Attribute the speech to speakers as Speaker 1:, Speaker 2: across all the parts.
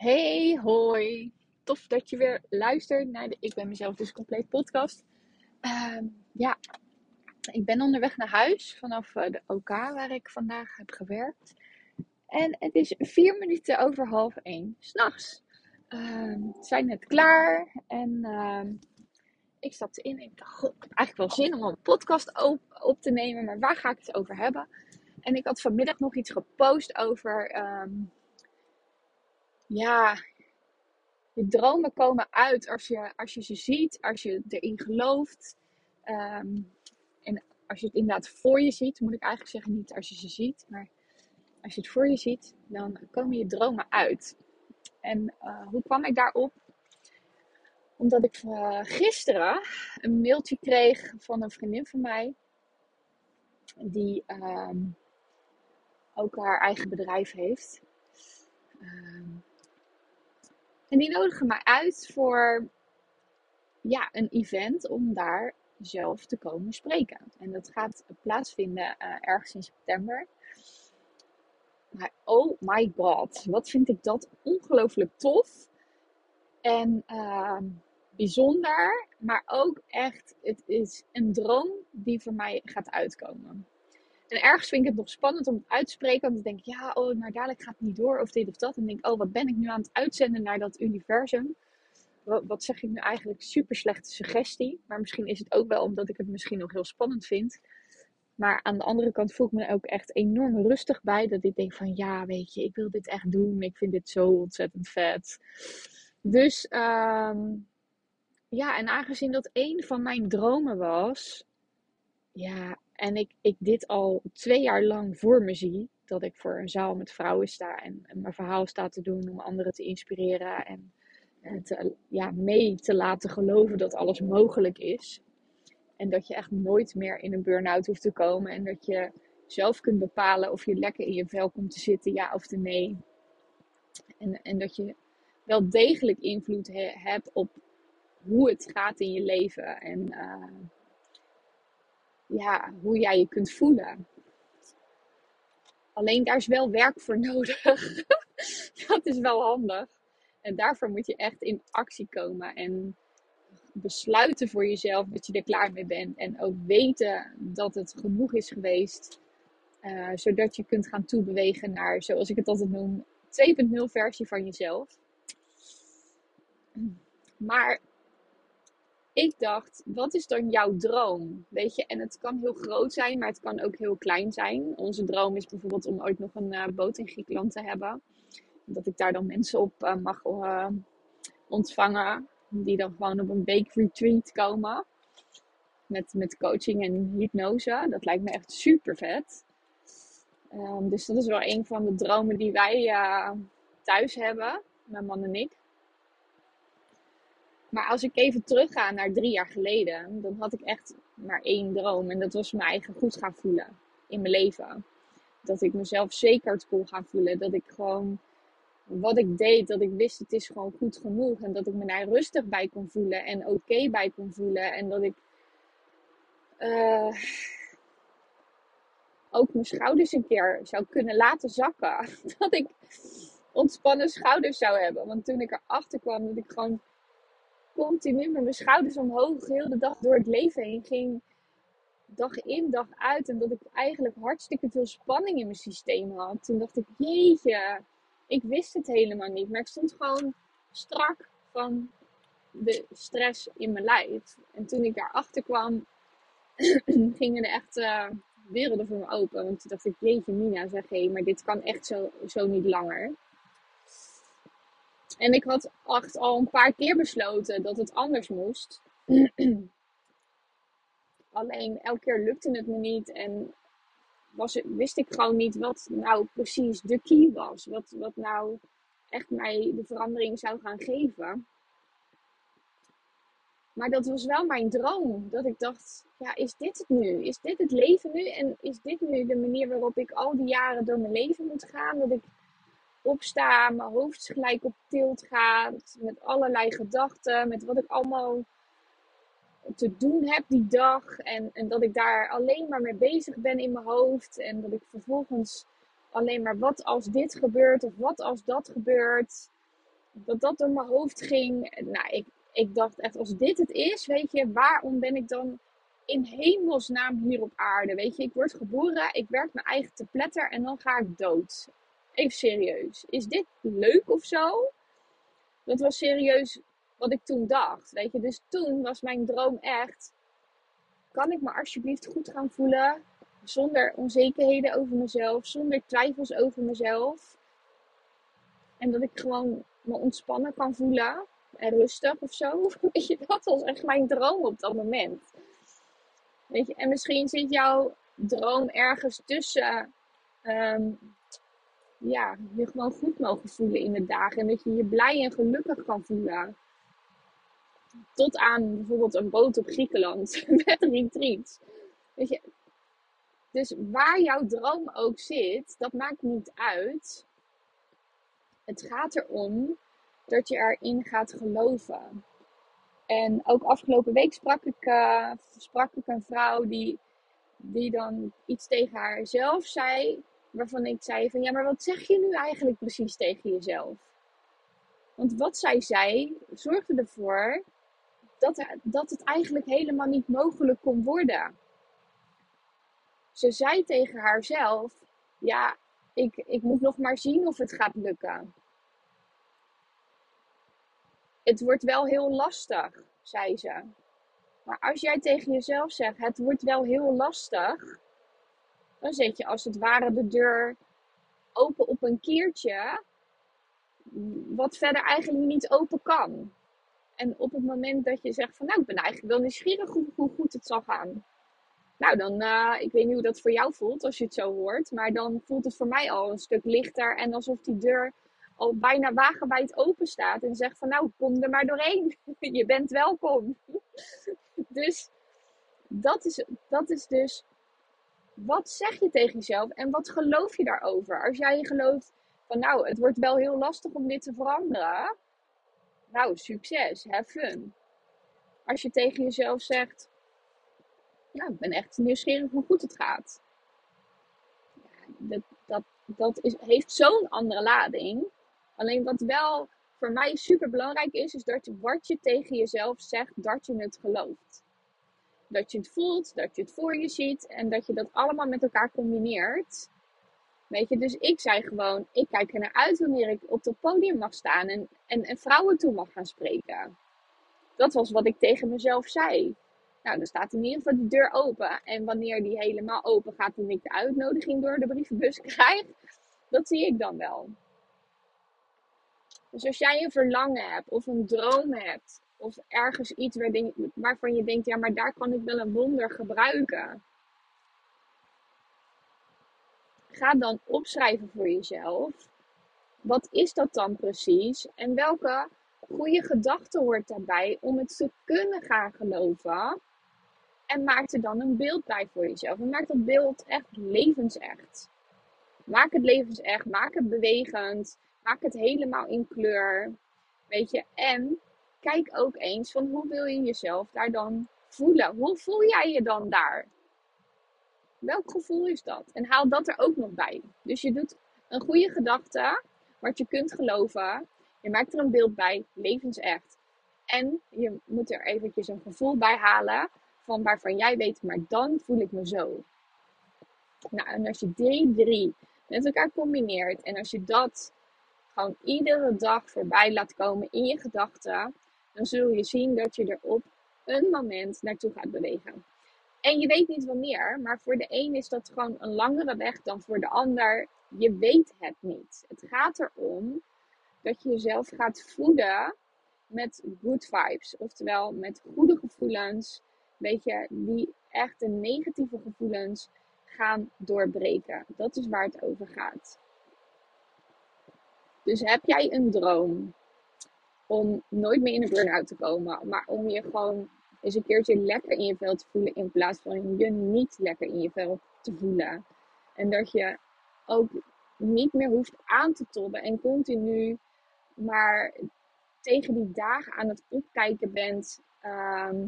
Speaker 1: Hey, hoi. Tof dat je weer luistert naar de Ik ben mezelf dus compleet podcast. Ehm, ja, ik ben onderweg naar huis vanaf eh, de OK waar ik vandaag heb gewerkt. En het is vier minuten over half één s'nachts. Um, we zijn net klaar en ehm, ik stapte in en ik dacht, ik heb eigenlijk wel zin om een podcast op, op, te nemen, maar waar ga ik het over hebben? En ik had vanmiddag nog iets gepost over ja, je dromen komen uit als je, als je ze ziet, als je erin gelooft. Ehm, en als je het inderdaad voor je ziet, moet ik eigenlijk zeggen, niet als je ze ziet, maar als je het voor je ziet, dan komen je dromen uit. En uh, hoe kwam ik daarop? Omdat ik uh, gisteren een mailtje kreeg van een vriendin van mij, die uh, ook haar eigen bedrijf heeft. Ehm, en die nodigen mij uit voor ja, een event om daar zelf te komen spreken. En dat gaat plaatsvinden uh, ergens in september. Maar oh my god, wat vind ik dat ongelooflijk tof. En uh, bijzonder, maar ook echt, het is een droom die voor mij gaat uitkomen. En ergens vind ik het nog spannend om het uit te spreken. Want dan denk ik, ja, oh, maar dadelijk gaat het niet door of dit of dat. En denk ik, oh, wat ben ik nu aan het uitzenden naar dat universum? Wat, zeg ik nu eigenlijk? Super slechte suggestie. Maar misschien is het ook wel omdat ik het misschien nog heel spannend vind. Maar aan de andere kant voel ik me ook echt enorm rustig bij. Dat ik denk van, ja, weet je, ik wil dit echt doen. Ik vind dit zo ontzettend vet. Dus, um, ja, en aangezien dat een van mijn dromen was, ja, en ik, ik dit al twee jaar lang voor me zie. Dat ik voor een zaal met vrouwen sta en, mijn verhaal sta te doen om anderen te inspireren. En, te, ja, mee te laten geloven dat alles mogelijk is. En dat je echt nooit meer in een burn-out hoeft te komen. En dat je zelf kunt bepalen of je lekker in je vel komt te zitten, ja of nee. En, en dat je wel degelijk invloed hebt op hoe het gaat in je leven. En uh, ja, hoe jij je kunt voelen. Alleen daar is wel werk voor nodig. dat is wel handig. En daarvoor moet je echt in actie komen en besluiten voor jezelf dat je er klaar mee bent. En ook weten dat het genoeg is geweest. Uh, zodat je kunt gaan toebewegen naar, zoals ik het altijd noem, 2.0 versie van jezelf. Maar ik dacht, wat is dan jouw droom? Weet je, en het kan heel groot zijn, maar het kan ook heel klein zijn. Onze droom is bijvoorbeeld om ooit nog een uh, boot in Griekenland te hebben. Dat ik daar dan mensen op uh, mag uh, ontvangen. Die dan gewoon op een week retreat komen. Met, met coaching en hypnose. Dat lijkt me echt super vet. Um, dus dat is wel een van de dromen die wij thuis hebben. Mijn man en ik. Maar als ik even terugga naar drie jaar geleden, dan had ik echt maar één droom. En dat was me eigen goed gaan voelen in mijn leven. Dat ik mezelf zeker kon gaan voelen. Dat ik gewoon wat ik deed, dat ik wist het is gewoon goed genoeg. En dat ik me daar rustig bij kon voelen en oké bij kon voelen. En dat ik uh, ook mijn schouders een keer zou kunnen laten zakken. Dat ik ontspannen schouders zou hebben. Want toen ik erachter kwam dat ik gewoon continu met mijn schouders omhoog heel de dag door het leven heen ging. Dag in, dag uit. En dat ik eigenlijk hartstikke veel spanning in mijn systeem had. Toen dacht ik, jeetje, ik wist het helemaal niet. Maar ik stond gewoon strak van de stress in mijn lijf. En toen ik daarachter kwam, gingen de echte werelden voor me open. Want toen dacht ik, jeetje Mina, zeg hé, maar dit kan echt zo, zo niet langer. En ik had echt al een paar keer besloten dat het anders moest. Alleen elke keer lukte het me niet. En was, wist ik gewoon niet wat nou precies de key was. Wat, wat nou echt mij de verandering zou gaan geven. Maar dat was wel mijn droom. Dat ik dacht, ja, is dit het nu? Is dit het leven nu? En is dit nu de manier waarop ik al die jaren door mijn leven moet gaan? Dat ik opsta, mijn hoofd gelijk op tilt gaat, met allerlei gedachten, met wat ik allemaal te doen heb die dag. En, en dat ik daar alleen maar mee bezig ben in mijn hoofd. En dat ik vervolgens alleen maar wat als dit gebeurt of wat als dat gebeurt. Dat dat door mijn hoofd ging. Nou, ik, ik dacht echt, als dit het is, weet je, waarom ben ik dan in hemelsnaam hier op aarde? Weet je, ik word geboren, ik werk mijn eigen te pletter en dan ga ik dood. Even serieus. Is dit leuk of zo? Dat was serieus wat ik toen dacht. Weet je, dus toen was mijn droom echt: kan ik me alsjeblieft goed gaan voelen? Zonder onzekerheden over mezelf, zonder twijfels over mezelf. En dat ik gewoon me ontspannen kan voelen en rustig of zo. Weet je, dat was echt mijn droom op dat moment. Weet je, en misschien zit jouw droom ergens tussen. Um, ja, je gewoon goed mogen voelen in de dagen. En dat je je blij en gelukkig kan voelen. Tot aan bijvoorbeeld een boot op Griekenland met retreats. Weet je, dus waar jouw droom ook zit, dat maakt niet uit. Het gaat erom dat je erin gaat geloven. En ook afgelopen week sprak ik, uh, sprak ik een vrouw die, die dan iets tegen haarzelf zei. Waarvan ik zei van ja, maar wat zeg je nu eigenlijk precies tegen jezelf? Want wat zij zei zorgde ervoor dat, dat het eigenlijk helemaal niet mogelijk kon worden. Ze zei tegen haarzelf: Ja, ik, ik moet nog maar zien of het gaat lukken. Het wordt wel heel lastig, zei ze. Maar als jij tegen jezelf zegt: Het wordt wel heel lastig, dan zet je als het ware de deur open op een keertje, wat verder eigenlijk niet open kan. En op het moment dat je zegt van nou, ik ben eigenlijk wel nieuwsgierig hoe, hoe goed het zal gaan. Nou, dan, uh, ik weet niet hoe dat voor jou voelt als je het zo hoort. Maar dan voelt het voor mij al een stuk lichter. En alsof die deur al bijna wagenwijd open staat. En zegt van nou, kom er maar doorheen. je bent welkom. dus dat is, dat is dus, wat zeg je tegen jezelf en wat geloof je daarover? Als jij gelooft van nou, het wordt wel heel lastig om dit te veranderen. Nou, succes, have fun. Als je tegen jezelf zegt, ja, ik ben echt nieuwsgierig hoe goed het gaat. Dat dat, dat is, heeft zo'n andere lading. Alleen wat wel voor mij super belangrijk is, is dat je, wat je tegen jezelf zegt, dat je het gelooft. Dat je het voelt, dat je het voor je ziet en dat je dat allemaal met elkaar combineert. Weet je, dus ik zei gewoon, ik kijk er naar uit wanneer ik op het podium mag staan en, en, en vrouwen toe mag gaan spreken. Dat was wat ik tegen mezelf zei. Nou, dan staat in ieder geval de deur open. En wanneer die helemaal open gaat en ik de uitnodiging door de brievenbus krijg, dat zie ik dan wel. Dus als jij een verlangen hebt of een droom hebt, of ergens iets waarvan je denkt, ja, maar daar kan ik wel een wonder gebruiken. Ga dan opschrijven voor jezelf. Wat is dat dan precies? En welke goede gedachte hoort daarbij om het te kunnen gaan geloven? En maak er dan een beeld bij voor jezelf. En maak dat beeld echt levensecht. Maak het levensecht. Maak het bewegend. Maak het helemaal in kleur. Weet je. En kijk ook eens van hoe wil je jezelf daar dan voelen. Hoe voel jij je dan daar? Welk gevoel is dat? En haal dat er ook nog bij. Dus je doet een goede gedachte. Wat je kunt geloven. Je maakt er een beeld bij. Levensecht. En je moet er eventjes een gevoel bij halen van waarvan jij weet, maar dan voel ik me zo. Nou, en als je die drie met elkaar combineert en als je dat gewoon iedere dag voorbij laat komen in je gedachten, dan zul je zien dat je er op een moment naartoe gaat bewegen. En je weet niet wanneer, maar voor de een is dat gewoon een langere weg dan voor de ander. Je weet het niet. Het gaat erom dat je jezelf gaat voeden met good vibes, oftewel met goede gevoelens, weet je, die echte negatieve gevoelens gaan doorbreken. Dat is waar het over gaat. Dus heb jij een droom om nooit meer in een burn-out te komen, maar om je gewoon eens een keertje lekker in je vel te voelen in plaats van je niet lekker in je vel te voelen. En dat je ook niet meer hoeft aan te tobben en continu maar tegen die dagen aan het opkijken bent. Ehm,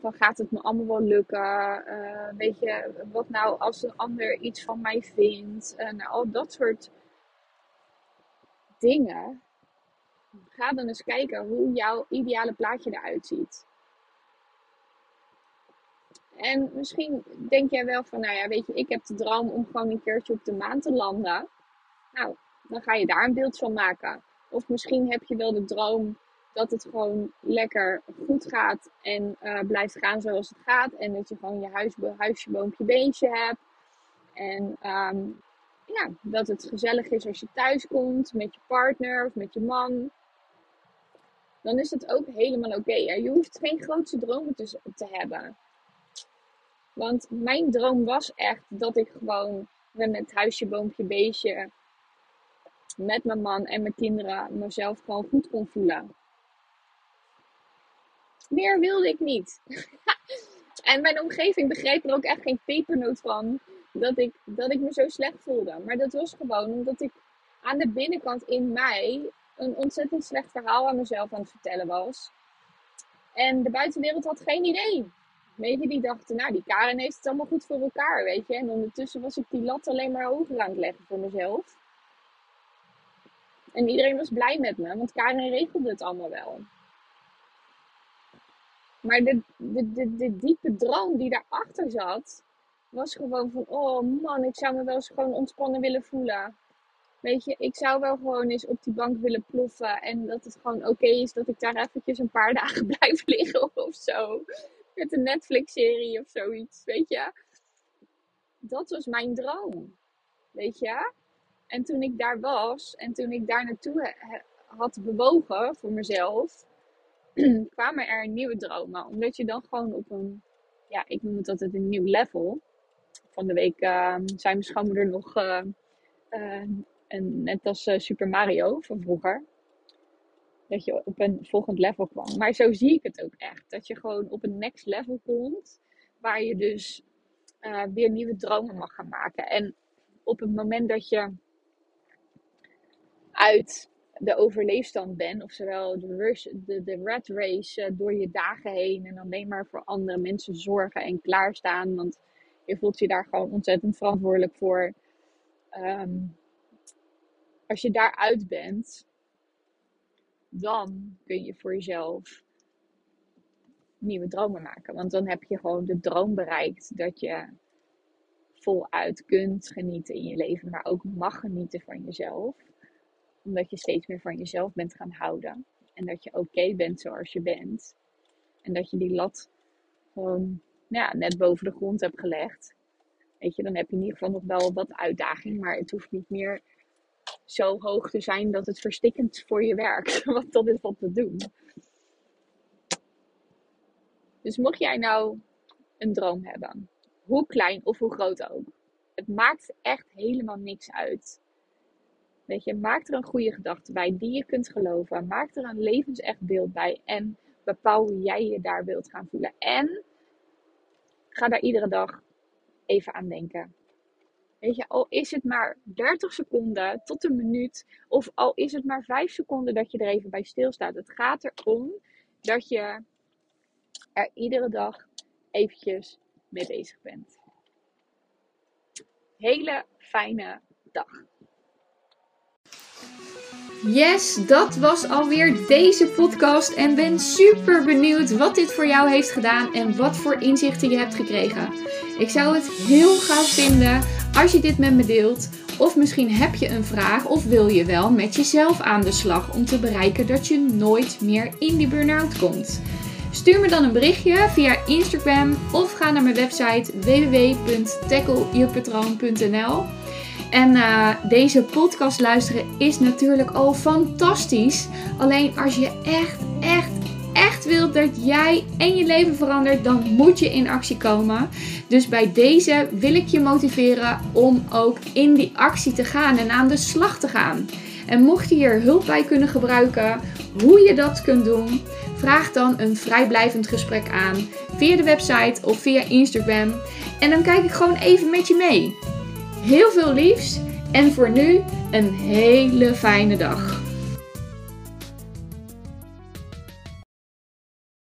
Speaker 1: van gaat het me allemaal wel lukken? Uh, weet je, wat nou als een ander iets van mij vindt? En al dat soort dingen. Ga dan eens kijken hoe jouw ideale plaatje eruit ziet. En misschien denk jij wel van, nou ja, weet je, ik heb de droom om gewoon een keertje op de maan te landen. Nou, dan ga je daar een beeld van maken. Of misschien heb je wel de droom dat het gewoon lekker goed gaat en uh, blijft gaan zoals het gaat. En dat je gewoon je huis, huisje, boompje, beentje hebt. En um, ja, dat het gezellig is als je thuis komt met je partner of met je man. Dan is het ook helemaal oké. Je hoeft geen grootste dromen te, te hebben. Want mijn droom was echt dat ik gewoon met huisje, boompje, beestje, met mijn man en mijn kinderen mezelf gewoon goed kon voelen. Meer wilde ik niet. en mijn omgeving begreep er ook echt geen pepernoot van dat ik, dat ik me zo slecht voelde. Maar dat was gewoon omdat ik aan de binnenkant in mij een ontzettend slecht verhaal aan mezelf aan het vertellen was. En de buitenwereld had geen idee. Weet je, die dachten, nou, die Karen heeft het allemaal goed voor elkaar, weet je. En ondertussen was ik die lat alleen maar hoger aan het leggen voor mezelf. En iedereen was blij met me, want Karen regelde het allemaal wel. Maar de, diepe droom die daarachter zat, was gewoon van, oh man, ik zou me wel eens gewoon ontspannen willen voelen. Weet je, ik zou wel gewoon eens op die bank willen ploffen. En dat het gewoon oké is dat ik daar eventjes een paar dagen blijf liggen of zo. Met een Netflix-serie of zoiets, weet je. Dat was mijn droom. Weet je. En toen ik daar was en toen ik daar naartoe had bewogen voor mezelf, kwamen er nieuwe dromen. Omdat je dan gewoon op een, ja, ik noem het altijd een nieuw level. Van de week uh, zei mijn schoonmoeder nog, uh, uh, en net als eh, Super Mario van vroeger, dat je op een volgend level kwam. Maar zo zie ik het ook echt. Dat je gewoon op een next level komt, waar je dus eh, weer nieuwe dromen mag gaan maken. En op het moment dat je uit de overleefstand bent, oftewel de, rush, de, de rat race uh, door je dagen heen en alleen maar voor andere mensen zorgen en klaarstaan, want je voelt je daar gewoon ontzettend verantwoordelijk voor. Um, als je daaruit bent, dan kun je voor jezelf nieuwe dromen maken. Want dan heb je gewoon de droom bereikt dat je voluit kunt genieten in je leven, maar ook mag genieten van jezelf. Omdat je steeds meer van jezelf bent gaan houden. En dat je oké bent zoals je bent. En dat je die lat gewoon ja, net boven de grond hebt gelegd. Weet je, dan heb je in ieder geval nog wel wat uitdaging, maar het hoeft niet meer zo hoog te zijn dat het verstikkend voor je werkt. Want dat is wat we doen. Dus mocht jij nou een droom hebben, hoe klein of hoe groot ook, het maakt echt helemaal niks uit. Weet je, maak er een goede gedachte bij die je kunt geloven. Maak er een levensecht beeld bij en bepaal hoe jij je daar wilt gaan voelen. En ga daar iedere dag even aan denken. Weet je, al is het maar 30 seconden tot een minuut, of al is het maar 5 seconden dat je er even bij stilstaat. Het gaat erom dat je er iedere dag eventjes mee bezig bent. Hele fijne dag.
Speaker 2: Yes, dat was alweer deze podcast en ben super benieuwd wat dit voor jou heeft gedaan en wat voor inzichten je hebt gekregen. Ik zou het heel gaaf vinden als je dit met me deelt. Of misschien heb je een vraag of wil je wel met jezelf aan de slag om te bereiken dat je nooit meer in die burn-out komt. Stuur me dan een berichtje via Instagram of ga naar mijn website www.tackleyourpatroon.nl. En uh, deze podcast luisteren is natuurlijk al fantastisch. Alleen als je echt, echt, echt wilt dat jij en je leven verandert, dan moet je in actie komen. Dus bij deze wil ik je motiveren om ook in die actie te gaan en aan de slag te gaan. En mocht je hier hulp bij kunnen gebruiken, hoe je dat kunt doen, vraag dan een vrijblijvend gesprek aan via de website of via Instagram. En dan kijk ik gewoon even met je mee. Heel veel liefs en voor nu een hele fijne dag.